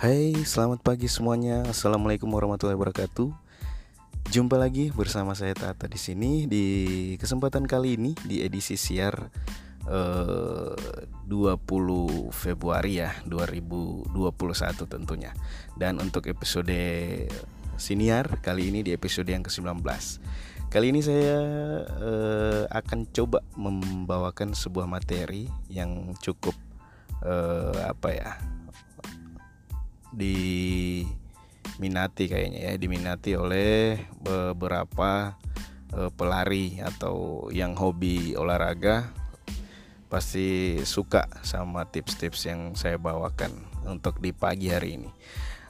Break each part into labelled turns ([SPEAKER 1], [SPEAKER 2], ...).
[SPEAKER 1] Hai, selamat pagi semuanya. Assalamualaikum warahmatullahi wabarakatuh. Jumpa lagi bersama saya Tata di sini di kesempatan kali ini di edisi siar eh, 20 Februari ya 2021 tentunya. Dan untuk episode siniar kali ini di episode yang ke-19. Kali ini saya eh, akan coba membawakan sebuah materi yang cukup eh, apa ya diminati kayaknya ya diminati oleh beberapa uh, pelari atau yang hobi olahraga pasti suka sama tips-tips yang saya bawakan untuk di pagi hari ini.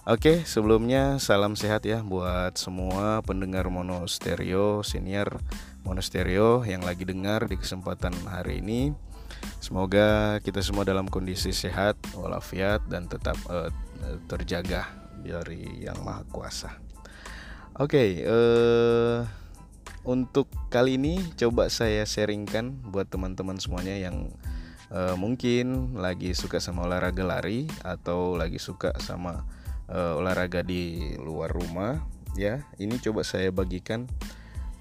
[SPEAKER 1] Oke, sebelumnya salam sehat ya buat semua pendengar mono stereo senior mono stereo yang lagi dengar di kesempatan hari ini. Semoga kita semua dalam kondisi sehat walafiat dan tetap uh, terjaga dari yang maha kuasa. Oke, okay, uh, eh, untuk kali ini coba saya sharingkan buat teman-teman semuanya yang uh, mungkin lagi suka sama olahraga lari atau lagi suka sama uh, olahraga di luar rumah ya. Ini coba saya bagikan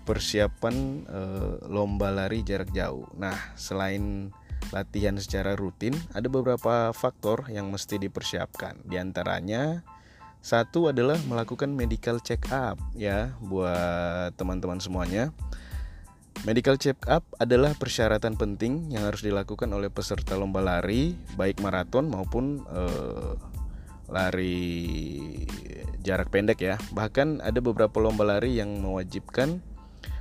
[SPEAKER 1] persiapan uh, lomba lari jarak jauh. Nah, selain latihan secara rutin, ada beberapa faktor yang mesti dipersiapkan. Di antaranya satu adalah melakukan medical check up ya buat teman-teman semuanya. Medical check up adalah persyaratan penting yang harus dilakukan oleh peserta lomba lari, baik maraton maupun eh, lari jarak pendek ya. Bahkan ada beberapa lomba lari yang mewajibkan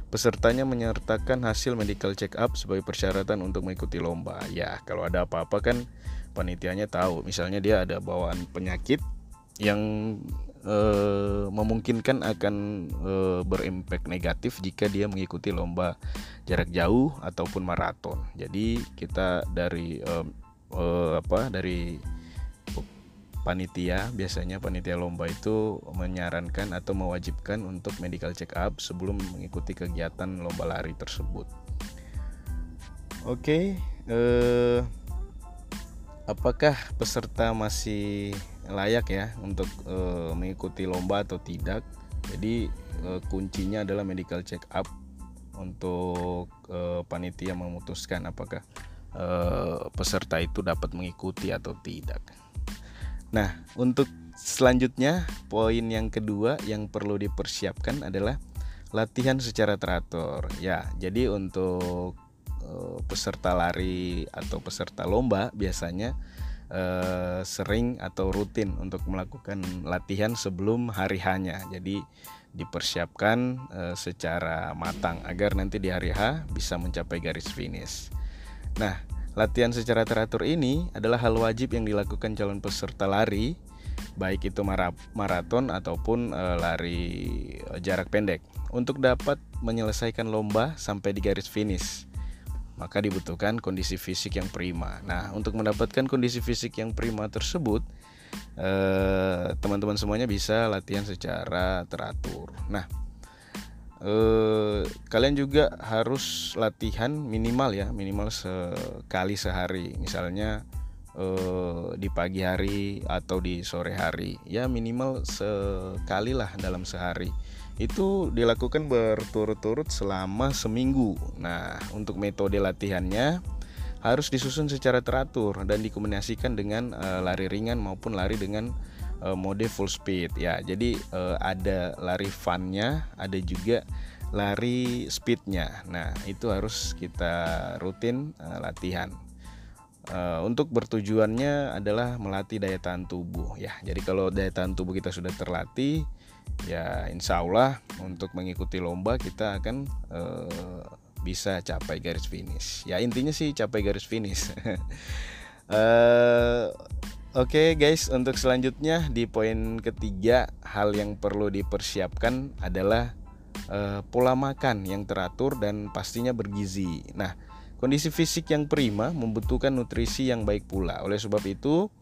[SPEAKER 1] Pesertanya menyertakan hasil medical check up sebagai persyaratan untuk mengikuti lomba. Ya, kalau ada apa-apa kan panitianya tahu. Misalnya dia ada bawaan penyakit yang e, memungkinkan akan e, berimpact negatif jika dia mengikuti lomba jarak jauh ataupun maraton. Jadi kita dari e, e, apa dari panitia biasanya panitia lomba itu menyarankan atau mewajibkan untuk medical check up sebelum mengikuti kegiatan lomba lari tersebut. Oke, eh, apakah peserta masih layak ya untuk eh, mengikuti lomba atau tidak? Jadi eh, kuncinya adalah medical check up untuk eh, panitia memutuskan apakah eh, peserta itu dapat mengikuti atau tidak. Nah, untuk selanjutnya poin yang kedua yang perlu dipersiapkan adalah latihan secara teratur. Ya, jadi untuk uh, peserta lari atau peserta lomba biasanya uh, sering atau rutin untuk melakukan latihan sebelum hari hanya. Jadi dipersiapkan uh, secara matang agar nanti di hari H bisa mencapai garis finish. Nah, Latihan secara teratur ini adalah hal wajib yang dilakukan calon peserta lari, baik itu maraton ataupun e, lari e, jarak pendek, untuk dapat menyelesaikan lomba sampai di garis finish. Maka dibutuhkan kondisi fisik yang prima. Nah, untuk mendapatkan kondisi fisik yang prima tersebut, eh, teman-teman semuanya bisa latihan secara teratur. Nah, eh, kalian juga harus latihan minimal ya minimal sekali sehari. Misalnya eh, di pagi hari atau di sore hari. Ya minimal sekali lah dalam sehari. Itu dilakukan berturut-turut selama seminggu. Nah untuk metode latihannya harus disusun secara teratur dan dikombinasikan dengan uh, lari ringan maupun lari dengan uh, mode full speed. Ya jadi uh, ada lari funnya ada juga lari speednya. Nah itu harus kita rutin uh, latihan. Untuk bertujuannya adalah melatih daya tahan tubuh ya. Jadi kalau daya tahan tubuh kita sudah terlatih ya insya Allah untuk mengikuti lomba kita akan bisa capai garis finish. Ya intinya sih capai garis finish Oke okay guys, untuk selanjutnya di poin ketiga hal yang perlu dipersiapkan adalah uh, pola makan yang teratur dan pastinya bergizi. Nah, kondisi fisik yang prima membutuhkan nutrisi yang baik pula. Oleh sebab itu,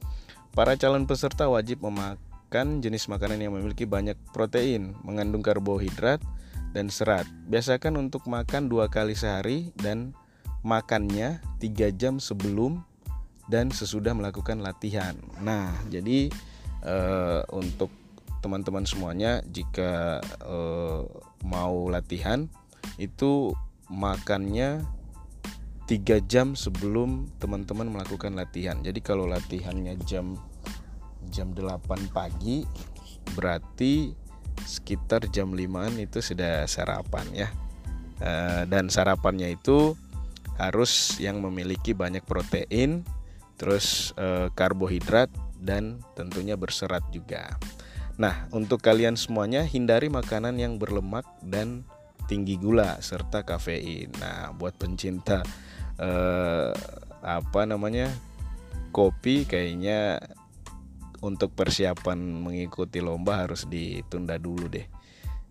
[SPEAKER 1] para calon peserta wajib memakan jenis makanan yang memiliki banyak protein, mengandung karbohidrat dan serat. Biasakan untuk makan dua kali sehari dan makannya tiga jam sebelum dan sesudah melakukan latihan. Nah, jadi uh, untuk teman-teman semuanya jika uh, mau latihan itu makannya tiga jam sebelum teman-teman melakukan latihan. Jadi kalau latihannya jam jam 8 pagi berarti sekitar jam 5 itu sudah sarapan ya. Eh, dan sarapannya itu harus yang memiliki banyak protein, terus eh, karbohidrat dan tentunya berserat juga. Nah, untuk kalian semuanya hindari makanan yang berlemak dan tinggi gula serta kafein. Nah, buat pencinta eh, apa namanya kopi kayaknya untuk persiapan mengikuti lomba harus ditunda dulu deh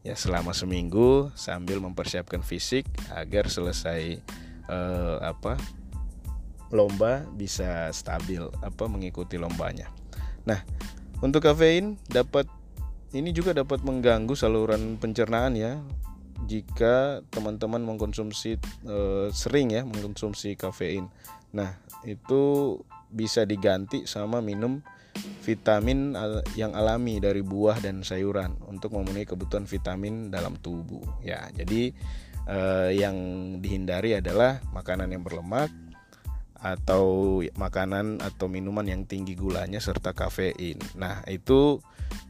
[SPEAKER 1] ya selama seminggu sambil mempersiapkan fisik agar selesai eh, apa lomba bisa stabil apa mengikuti lombanya. Nah, untuk kafein dapat ini juga dapat mengganggu saluran pencernaan ya. Jika teman-teman mengkonsumsi eh, sering ya mengkonsumsi kafein. Nah, itu bisa diganti sama minum vitamin yang alami dari buah dan sayuran untuk memenuhi kebutuhan vitamin dalam tubuh. Ya, jadi eh, yang dihindari adalah makanan yang berlemak atau makanan atau minuman yang tinggi gulanya serta kafein. Nah, itu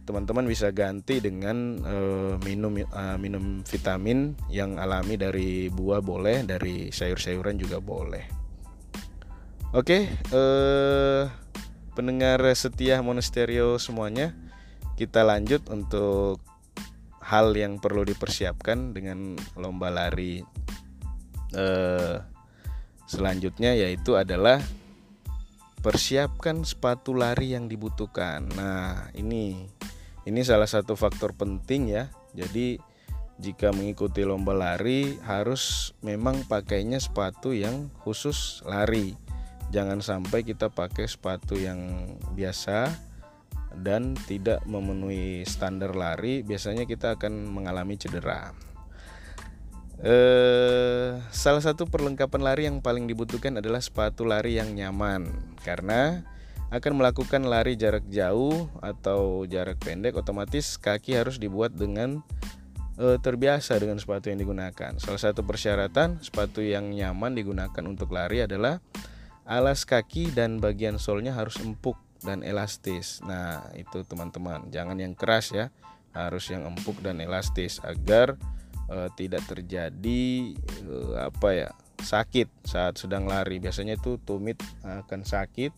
[SPEAKER 1] teman-teman bisa ganti dengan eh, minum eh, minum vitamin yang alami dari buah boleh, dari sayur-sayuran juga boleh. Oke, eh pendengar setia Monasterio semuanya, kita lanjut untuk hal yang perlu dipersiapkan dengan lomba lari eh, selanjutnya yaitu adalah persiapkan sepatu lari yang dibutuhkan. Nah, ini ini salah satu faktor penting ya. Jadi jika mengikuti lomba lari harus memang pakainya sepatu yang khusus lari jangan sampai kita pakai sepatu yang biasa dan tidak memenuhi standar lari biasanya kita akan mengalami cedera eh, salah satu perlengkapan lari yang paling dibutuhkan adalah sepatu lari yang nyaman karena akan melakukan lari jarak jauh atau jarak pendek otomatis kaki harus dibuat dengan e, terbiasa dengan sepatu yang digunakan. Salah satu persyaratan sepatu yang nyaman digunakan untuk lari adalah Alas kaki dan bagian solnya harus empuk dan elastis. Nah, itu teman-teman, jangan yang keras ya, harus yang empuk dan elastis agar uh, tidak terjadi uh, apa ya sakit saat sedang lari. Biasanya itu tumit akan sakit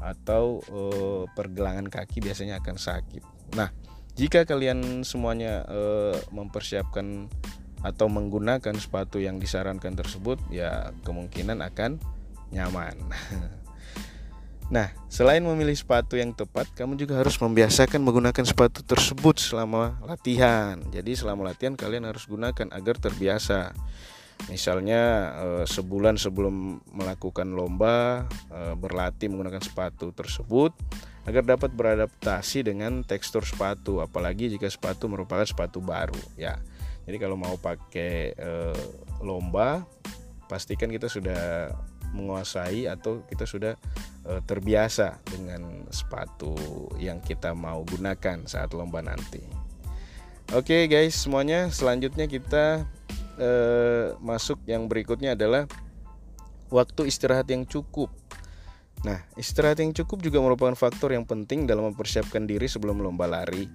[SPEAKER 1] atau uh, pergelangan kaki biasanya akan sakit. Nah, jika kalian semuanya uh, mempersiapkan atau menggunakan sepatu yang disarankan tersebut, ya kemungkinan akan nyaman. Nah, selain memilih sepatu yang tepat, kamu juga harus membiasakan menggunakan sepatu tersebut selama latihan. Jadi, selama latihan kalian harus gunakan agar terbiasa. Misalnya, eh, sebulan sebelum melakukan lomba, eh, berlatih menggunakan sepatu tersebut agar dapat beradaptasi dengan tekstur sepatu, apalagi jika sepatu merupakan sepatu baru. Ya, jadi kalau mau pakai eh, lomba, pastikan kita sudah menguasai atau kita sudah e, terbiasa dengan sepatu yang kita mau gunakan saat lomba nanti. Oke okay guys, semuanya selanjutnya kita e, masuk yang berikutnya adalah waktu istirahat yang cukup. Nah, istirahat yang cukup juga merupakan faktor yang penting dalam mempersiapkan diri sebelum lomba lari.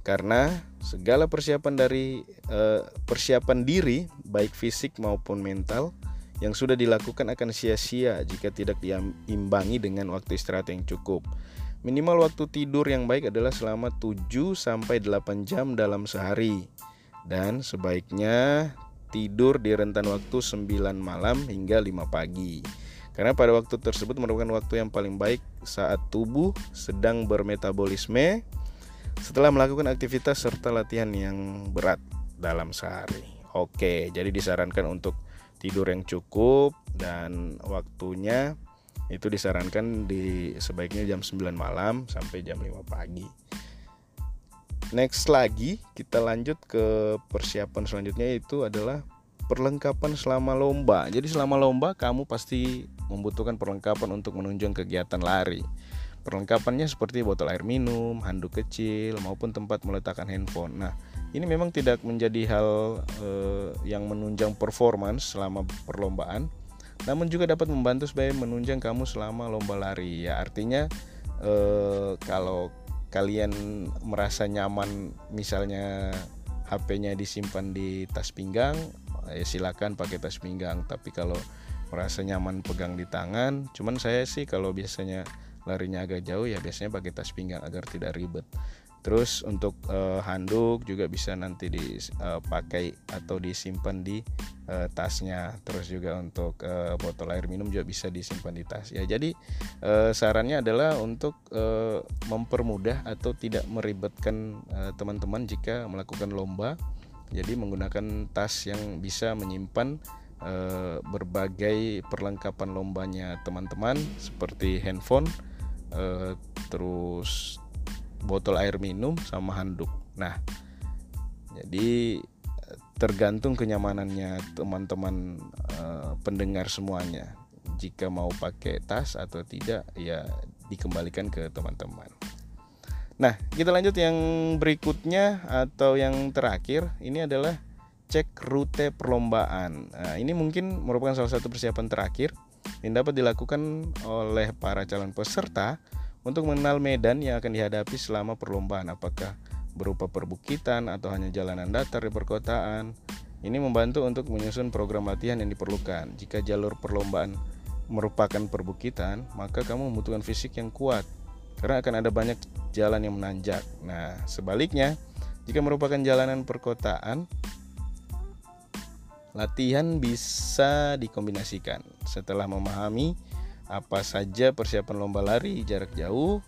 [SPEAKER 1] Karena segala persiapan dari e, persiapan diri baik fisik maupun mental yang sudah dilakukan akan sia-sia jika tidak diimbangi dengan waktu istirahat yang cukup. Minimal waktu tidur yang baik adalah selama 7 sampai 8 jam dalam sehari. Dan sebaiknya tidur di rentan waktu 9 malam hingga 5 pagi. Karena pada waktu tersebut merupakan waktu yang paling baik saat tubuh sedang bermetabolisme setelah melakukan aktivitas serta latihan yang berat dalam sehari. Oke, jadi disarankan untuk tidur yang cukup dan waktunya itu disarankan di sebaiknya jam 9 malam sampai jam 5 pagi. Next lagi kita lanjut ke persiapan selanjutnya itu adalah perlengkapan selama lomba. Jadi selama lomba kamu pasti membutuhkan perlengkapan untuk menunjang kegiatan lari. Perlengkapannya seperti botol air minum, handuk kecil, maupun tempat meletakkan handphone. Nah, ini memang tidak menjadi hal eh, yang menunjang performance selama perlombaan, namun juga dapat membantu supaya menunjang kamu selama lomba lari. Ya, artinya eh, kalau kalian merasa nyaman, misalnya HP-nya disimpan di tas pinggang, ya silakan pakai tas pinggang. Tapi kalau merasa nyaman pegang di tangan, cuman saya sih kalau biasanya larinya agak jauh ya biasanya pakai tas pinggang agar tidak ribet terus untuk uh, handuk juga bisa nanti dipakai uh, atau disimpan di uh, tasnya. Terus juga untuk uh, botol air minum juga bisa disimpan di tas. Ya jadi uh, sarannya adalah untuk uh, mempermudah atau tidak meribetkan teman-teman jika melakukan lomba. Jadi menggunakan tas yang bisa menyimpan uh, berbagai perlengkapan lombanya teman-teman seperti handphone uh, terus botol air minum sama handuk. Nah, jadi tergantung kenyamanannya teman-teman uh, pendengar semuanya. Jika mau pakai tas atau tidak, ya dikembalikan ke teman-teman. Nah, kita lanjut yang berikutnya atau yang terakhir. Ini adalah cek rute perlombaan. Nah, ini mungkin merupakan salah satu persiapan terakhir yang dapat dilakukan oleh para calon peserta untuk mengenal medan yang akan dihadapi selama perlombaan apakah berupa perbukitan atau hanya jalanan datar di perkotaan. Ini membantu untuk menyusun program latihan yang diperlukan. Jika jalur perlombaan merupakan perbukitan, maka kamu membutuhkan fisik yang kuat karena akan ada banyak jalan yang menanjak. Nah, sebaliknya, jika merupakan jalanan perkotaan, Latihan bisa dikombinasikan setelah memahami apa saja persiapan lomba lari jarak jauh.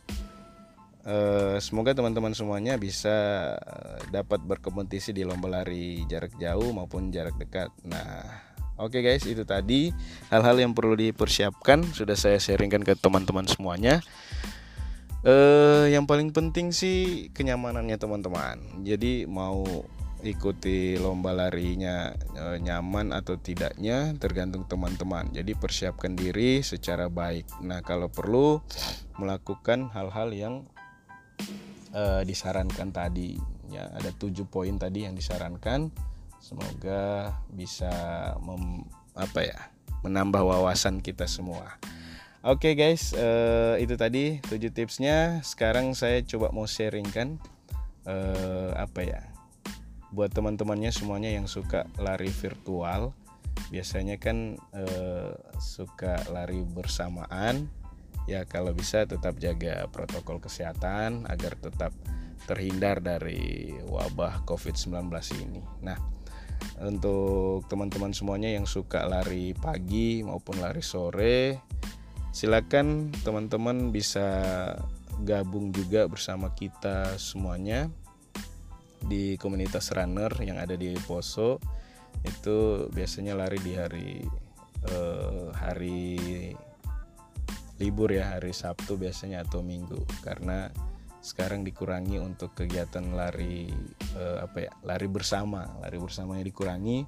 [SPEAKER 1] Eh, semoga teman-teman semuanya bisa eh, dapat berkompetisi di lomba lari jarak jauh maupun jarak dekat. Nah, oke okay guys, itu tadi hal-hal yang perlu dipersiapkan sudah saya sharingkan ke teman-teman semuanya. Eh, yang paling penting sih kenyamanannya teman-teman. Jadi mau ikuti lomba larinya e, nyaman atau tidaknya tergantung teman-teman. Jadi persiapkan diri secara baik. Nah, kalau perlu melakukan hal-hal yang e, disarankan tadi ya, ada tujuh poin tadi yang disarankan. Semoga bisa mem, apa ya? menambah wawasan kita semua. Oke okay guys, uh, itu tadi tujuh tipsnya. Sekarang saya coba mau sharingkan uh, apa ya? Buat teman-temannya semuanya yang suka lari virtual biasanya kan eh, suka lari bersamaan ya kalau bisa tetap jaga protokol kesehatan agar tetap terhindar dari wabah COVID-19 ini. Nah, untuk teman-teman semuanya yang suka lari pagi maupun lari sore, silakan teman-teman bisa gabung juga bersama kita semuanya di komunitas runner yang ada di Poso itu biasanya lari di hari eh, hari libur ya hari Sabtu biasanya atau Minggu. Karena sekarang dikurangi untuk kegiatan lari eh, apa ya lari bersama. Lari bersamanya dikurangi.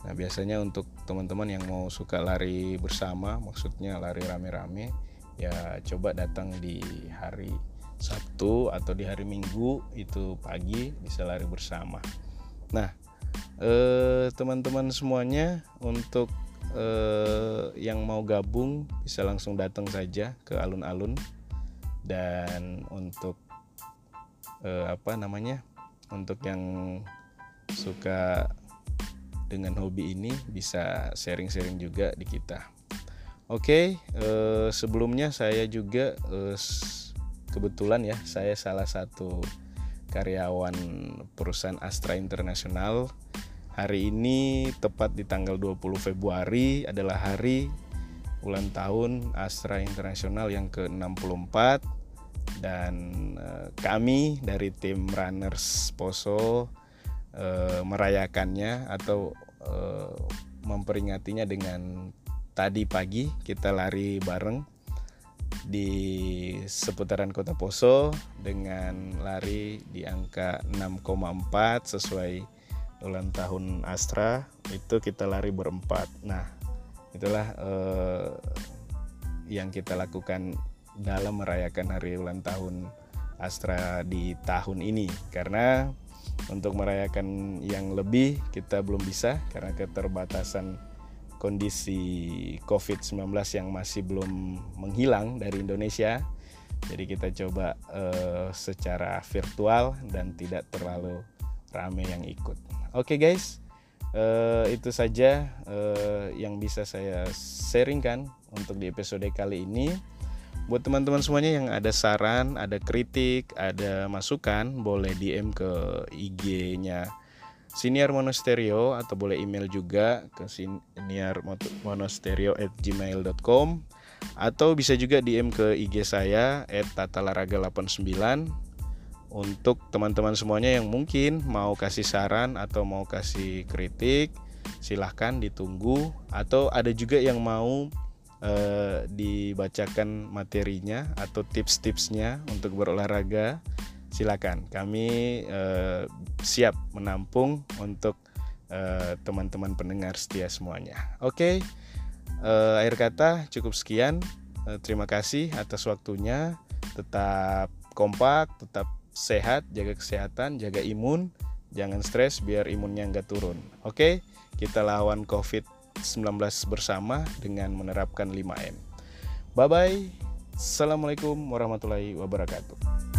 [SPEAKER 1] Nah biasanya untuk teman-teman yang mau suka lari bersama maksudnya lari rame-rame ya coba datang di hari Sabtu atau di hari Minggu itu pagi bisa lari bersama. Nah, eh, teman-teman semuanya untuk eh, yang mau gabung bisa langsung datang saja ke alun-alun dan untuk eh, apa namanya untuk yang suka dengan hobi ini bisa sharing-sharing juga di kita. Oke, eh, sebelumnya saya juga eh, kebetulan ya saya salah satu karyawan perusahaan Astra Internasional. Hari ini tepat di tanggal 20 Februari adalah hari ulang tahun Astra Internasional yang ke-64 dan eh, kami dari tim Runners Poso eh, merayakannya atau eh, memperingatinya dengan tadi pagi kita lari bareng di seputaran Kota Poso dengan lari di angka 6,4 sesuai ulang tahun Astra itu kita lari berempat. Nah, itulah eh, yang kita lakukan dalam merayakan hari ulang tahun Astra di tahun ini karena untuk merayakan yang lebih kita belum bisa karena keterbatasan kondisi COVID-19 yang masih belum menghilang dari Indonesia. Jadi kita coba uh, secara virtual dan tidak terlalu rame yang ikut. Oke okay guys, uh, itu saja uh, yang bisa saya sharingkan untuk di episode kali ini. Buat teman-teman semuanya yang ada saran, ada kritik, ada masukan, boleh DM ke IG-nya Siniar Monasterio atau boleh email juga ke siniarmonasterio@gmail.com atau bisa juga DM ke IG saya @tatalaraga89 untuk teman-teman semuanya yang mungkin mau kasih saran atau mau kasih kritik silahkan ditunggu. Atau ada juga yang mau uh, dibacakan materinya atau tips-tipsnya untuk berolahraga, silakan. Kami uh, siap menampung untuk eh, teman-teman pendengar setia semuanya. Oke, uh, akhir kata cukup sekian. Uh, terima kasih atas waktunya. Tetap kompak, tetap sehat, jaga kesehatan, jaga imun, jangan stres biar imunnya nggak turun. Oke, kita lawan COVID 19 bersama dengan menerapkan 5M. Bye bye. Assalamualaikum warahmatullahi wabarakatuh.